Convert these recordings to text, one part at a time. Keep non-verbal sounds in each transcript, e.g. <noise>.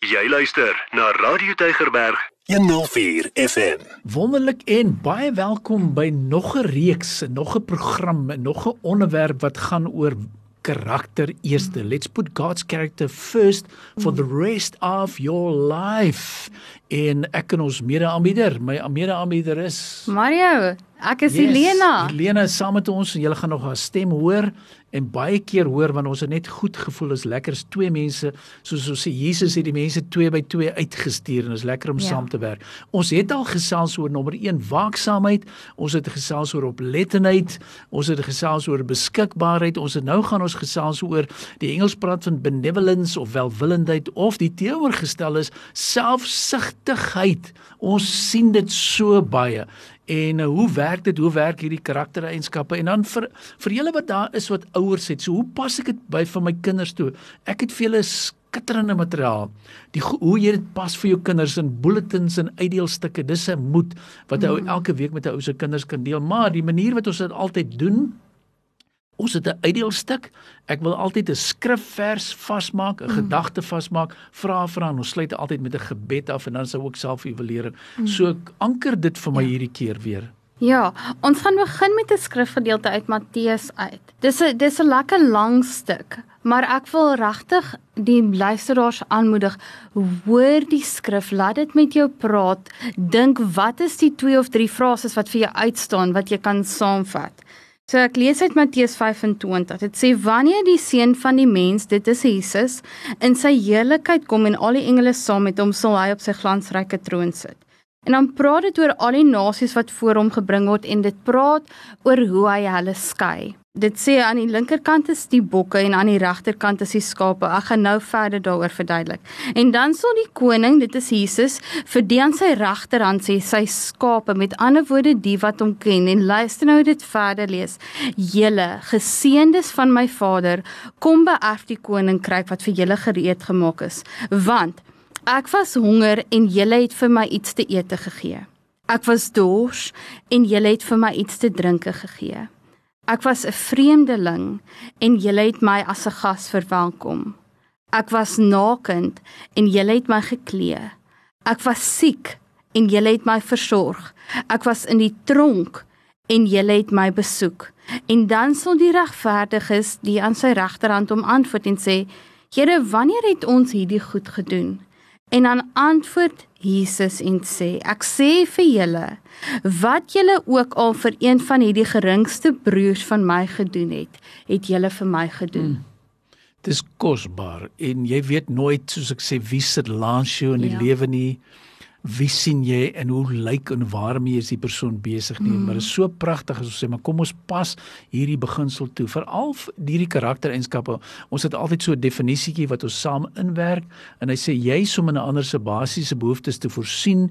Jy luister na Radio Tygerberg 104 FM. Wonderlik en baie welkom by nog 'n reeks, nog 'n program, nog 'n onderwerp wat gaan oor karakter eerste. Let's put God's character first for the rest of your life. En ek en ons mede-aanbieder, my mede-aanbieder is Mario, ek is yes, Helena. Helena is saam met ons en jy gaan nog haar stem hoor en baie keer hoor want ons net goed gevoel is lekker is twee mense soos ons sê Jesus het die mense 2 by 2 uitgestuur en is lekker om ja. saam te werk. Ons het al gesels oor nommer 1 waaksaamheid, ons het gesels oor oplettendheid, ons het gesels oor beskikbaarheid, ons het nou gaan ons gesels oor die Engels praat van benevolence of welwillendheid of die teenoorgestel is selfsugtigheid. Ons sien dit so baie en uh, hoe werk dit? Hoe werk hierdie karaktereienskappe? En dan vir vir julle wat daar is wat ouers het so hoe pas ek dit by vir my kinders toe? Ek het vir julle skitterende materiaal. Die hoe jy dit pas vir jou kinders in bulletins en uitdeelstukke dis 'n moed wat jy mm. elke week met jou ou se kinders kan deel. Maar die manier wat ons dit altyd doen Ons het 'n uitdeelstuk. Ek wil altyd 'n skrifvers vasmaak, 'n mm. gedagte vasmaak, vra vra en ons sluit altyd met 'n gebed af en dan sou ook selfevaluering. Mm. So anker dit vir my ja. hierdie keer weer. Ja, ons gaan begin met 'n skrifgedeelte uit Matteus uit. Dis 'n dis 'n lekker lang stuk, maar ek wil regtig die luisteraars aanmoedig, hoor die skrif, laat dit met jou praat. Dink, wat is die twee of drie frases wat vir jou uitstaan wat jy kan saamvat? So ek lees uit Matteus 25. Dit sê wanneer die seun van die mens, dit is Jesus, in sy heerlikheid kom en al die engele saam met hom sal hy op sy glansryke troon sit. En dan praat dit oor al die nasies wat voor hom gebring word en dit praat oor hoe hy hulle skei. Dit sê aan die linkerkant is die bokke en aan die regterkant is die skape. Ek gaan nou verder daaroor verduidelik. En dan sal die koning, dit is Jesus, vir die aan sy regterhand sê sy skape, met ander woorde die wat hom ken en luister nou dit verder lees. Julle geseëndes van my Vader, kom beerf die koninkryk wat vir julle gereed gemaak is. Want ek was honger en julle het vir my iets te eet gegee. Ek was dors en julle het vir my iets te drinke gegee. Ek was 'n vreemdeling en julle het my as 'n gas verwelkom. Ek was nakend en julle het my geklee. Ek was siek en julle het my versorg. Ek was in die tronk en julle het my besoek. En dan sal die regverdiges die aan sy regterhand om antwoord en sê: Here, wanneer het ons hierdie goed gedoen? En dan antwoord Jesus en sê: Ek sê vir julle, wat julle ook al vir een van hierdie geringste broers van my gedoen het, het julle vir my gedoen. Hmm. Dis kosbaar en jy weet nooit soos ek sê wie sit langs jou in die ja. lewe nie wie sien jy en hoe lyk en waarmee is die persoon besig nie mm. maar dit is so pragtig as ons sê maar kom ons pas hierdie beginsel toe veral hierdie karaktereienskappe ons het altyd so 'n definisietjie wat ons saam inwerk en hy sê jy som in 'n ander se basiese behoeftes te voorsien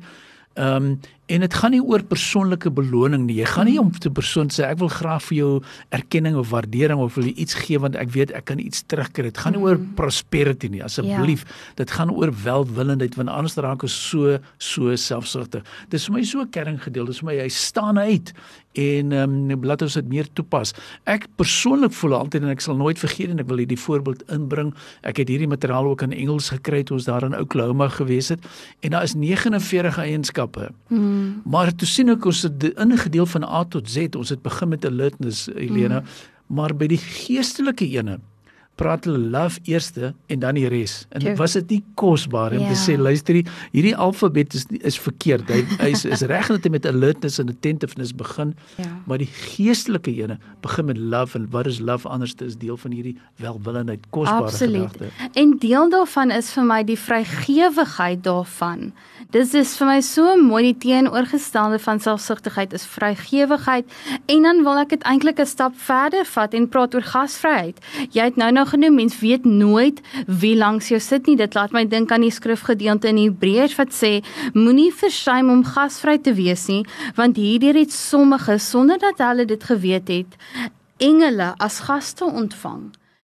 Ehm um, en dit gaan nie oor persoonlike beloning nie. Jy gaan nie om te persoon sê ek wil graag vir jou erkenning of waardering of wil jy iets gee want ek weet ek kan iets terugkry. Dit gaan nie oor mm. prosperity nie. Asseblief, ja. dit gaan oor welwillendheid want anders raak ons so so selfsugtig. Dis vir my so 'n kerngedeel. Dis vir my hy staan uit en ehm um, laat ons dit meer toepas. Ek persoonlik voel altyd en ek sal nooit vergeet en ek wil hierdie voorbeeld inbring. Ek het hierdie materiaal ook in Engels gekry toe ons daar in Oklahoma gewees het en daar is 49 eienskappe. Hmm. Maar toe sien ek ons het ingedeel van A tot Z. Ons het begin met alertness Elena, hmm. maar by die geestelike ene praat hulle love eerste en dan die res. En True. was dit nie kosbaar om yeah. te ja. sê luister hierdie alfabet is is verkeerd. Hy, hy is, is reg dat hy met alertness en attentiveness begin, yeah. Ja. maar die geestelike ene begin met love en wat is love anders is deel van hierdie welwillendheid, kosbare gedagte. En deel daarvan is vir my die vrygewigheid daarvan. Dis is vir my so mooi die teenoorgestelde van selfsugtigheid is vrygewigheid en dan wil ek dit eintlik 'n stap verder vat en praat oor gasvryheid. Jy het nou nou genoem, mens weet nooit wie langs jou sit nie. Dit laat my dink aan die skrifgedeelte in Hebreërs wat sê: Moenie versuim om gasvry te wees nie, want hierdeur het sommige sonder dat hulle dit geweet het, engele as gaste ontvang.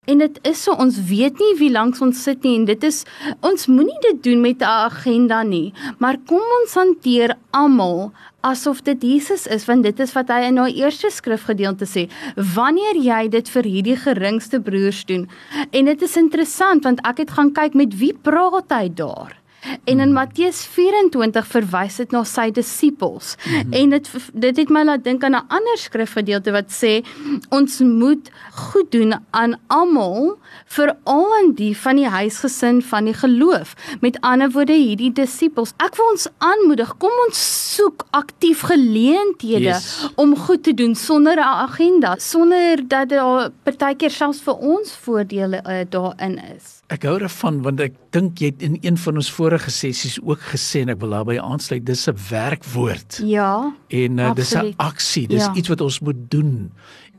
En dit is so ons weet nie wie langs ons sit nie en dit is ons moenie dit doen met 'n agenda nie, maar kom ons hanteer almal asof dit Jesus is want dit is wat hy in haar eerste skrifgedeelte sê wanneer jy dit vir hierdie geringste broers doen. En dit is interessant want ek het gaan kyk met wie praat hy daar En in Matteus 24 verwys dit na sy disippels. Mm -hmm. En dit dit het my laat dink aan 'n ander skrifgedeelte wat sê ons moet goed doen aan almal, veral aan die van die huisgesin van die geloof. Met ander woorde hierdie disippels. Ek wil ons aanmoedig, kom ons soek aktief geleenthede yes. om goed te doen sonder 'n agenda, sonder dat daar partykeer selfs vir ons voordele uh, daarin is. Ek hou daarvan want ek dink jy het in een van ons vorige sessies ook gesê en ek wil daarbey aansluit dis 'n werkwoord. Ja. En uh, dis 'n aksie, dis ja. iets wat ons moet doen.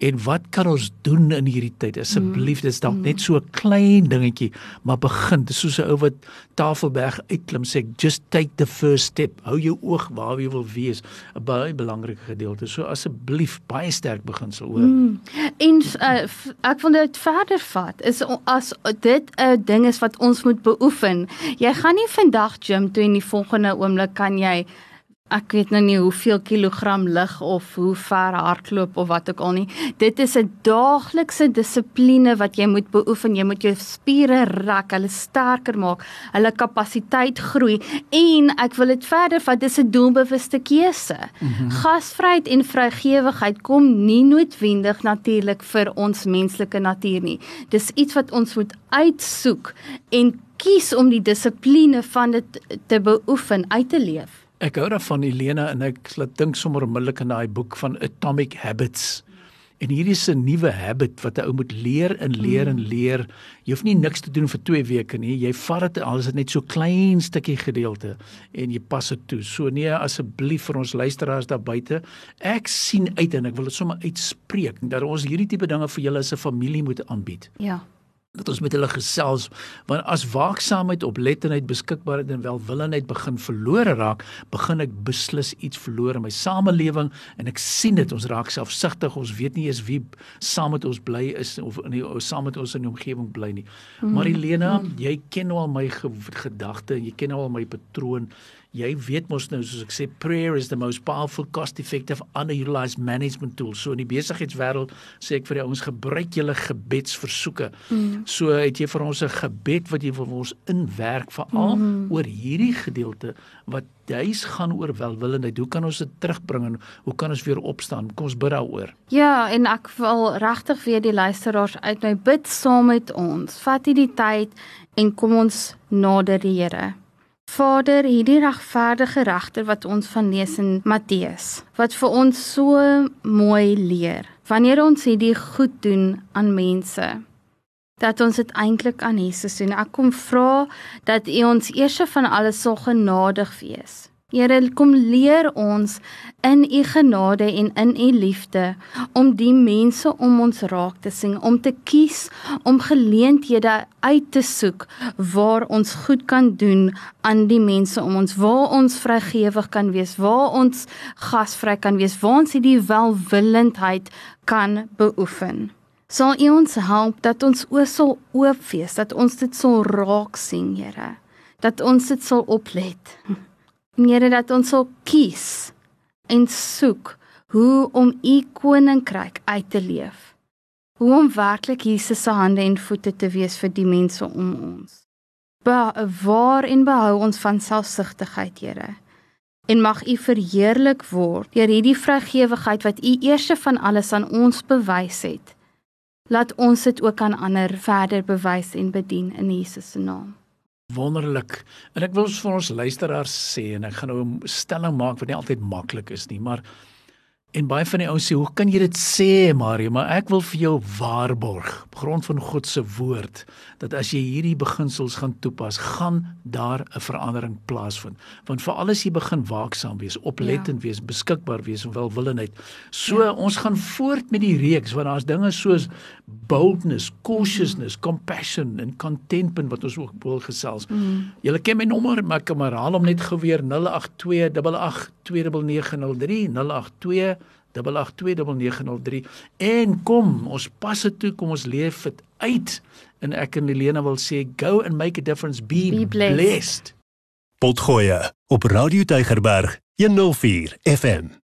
En wat kan ons doen in hierdie tyd? Asseblief, dit is dalk net so 'n klein dingetjie, maar begin. Dis soos 'n ou wat Tafelberg uitklim sê, just take the first step. Hou jou oog waar jy wil wees. 'n Baie belangrike gedeelte. So asseblief, baie sterk beginsel hoor. Mm. En uh, ek wil dit verder vat. Is as dit 'n ding is wat ons moet beoefen. Jy gaan nie vandag gym toe en die volgende oomblik kan jy ek weet nou nie hoeveel kilogram lig of hoe ver hardloop of wat ook al nie. Dit is 'n daaglikse dissipline wat jy moet beoefen. Jy moet jou spiere rek, hulle sterker maak, hulle kapasiteit groei en ek wil dit verder vat, dis 'n doelbewuste keuse. Mm -hmm. Gasvryheid en vrygewigheid kom nie noodwendig natuurlik vir ons menslike natuur nie. Dis iets wat ons moet uitsoek en kies om die dissipline van dit te beoefen, uit te leef. Ek hou daarvan Helena en ek laat dink sommer onmiddellik aan daai boek van Atomic Habits. En hierdie is 'n nuwe habit wat 'n ou moet leer en leer en leer. Jy hoef nie niks te doen vir 2 weke nie. Jy vat dit al is dit net so klein stukkie gedeelte en jy pas dit toe. So nee, asseblief vir ons luisteraars daar buite, ek sien uit en ek wil dit sommer uitspreek dat ons hierdie tipe dinge vir julle as 'n familie moet aanbied. Ja dat ons met hulle gesels want as waaksaamheid oplettendheid beskikbaarheid en welwillendheid begin verlore raak begin ek beslis iets verloor in my samelewing en ek sien dit ons raak selfsugtig ons weet nie eens wie saam met ons bly is of in die saam met ons in die omgewing bly nie mm. maar Helena mm. jy ken nou al my gedagte jy ken nou al my patroon jy weet mos nou soos ek sê prayer is the most powerful cost effective underutilized management tool. So in die besigheidswêreld sê ek vir jou ons gebruik julle gebedsversoeke. Mm. So het jy vir ons 'n gebed wat jy vir ons inwerk veral mm. oor hierdie gedeelte wat duis gaan oor welwillendheid. Hoe kan ons dit terugbring en hoe kan ons weer opstaan? Kom ons bid daaroor. Ja, en ek wil regtig weer die luisteraars uit my bid saam met ons. Vat hierdie tyd en kom ons nader die Here. Vader, hierdie regverdige regter wat ons van lees in Matteus, wat vir ons so mooi leer. Wanneer ons hierdie goed doen aan mense, dat ons dit eintlik aan Jesus doen. Ek kom vra dat U ons eers van alles sal genadig wees. Here, kom leer ons in u genade en in u liefde om die mense om ons raak te sien, om te kies om geleenthede uit te soek waar ons goed kan doen aan die mense om ons, waar ons vrygewig kan wees, waar ons gasvry kan wees, waar ons hierdie welwillendheid kan beoefen. Sal U ons help dat ons oë sal oop wees, dat ons dit sal raak sien, Here, dat ons dit sal oplet. <laughs> Here dat ons sal kies en soek hoe om u koninkryk uit te leef. Hoe om werklik Jesus se hande en voete te wees vir die mense om ons. Bewaar en behou ons van selfsugtigheid, Here. En mag u verheerlik word deur hierdie vrygewigheid wat u eerste van alles aan ons bewys het. Laat ons dit ook aan ander verder bewys en bedien in Jesus se naam wonderlik. En ek wil vir ons luisteraars sê en ek gaan nou 'n stelling maak wat nie altyd maklik is nie, maar En baie van die ouens sê, "Hoe kan jy dit sê, Mario?" Maar ek wil vir jou waarborg, op grond van God se woord, dat as jy hierdie beginsels gaan toepas, gaan daar 'n verandering plaasvind. Want vir alles jy begin waaksaam wees, oplettend ja. wees, beskikbaar wees en welwillendheid. So ja. ons gaan voort met die reeks want daar's dinge soos boldness, cautiousness, compassion en contentment wat ons ook wil gesels. Mm. Julle ken my nommer, maar ek kan maar haal hom net gou weer 082 88 2903 082 08282903 en kom ons pas dit toe kom ons leef dit uit. En ek en Helena wil sê go and make a difference be, Be blessed. blessed. Potgoe op Radio Tygerberg 104 FM.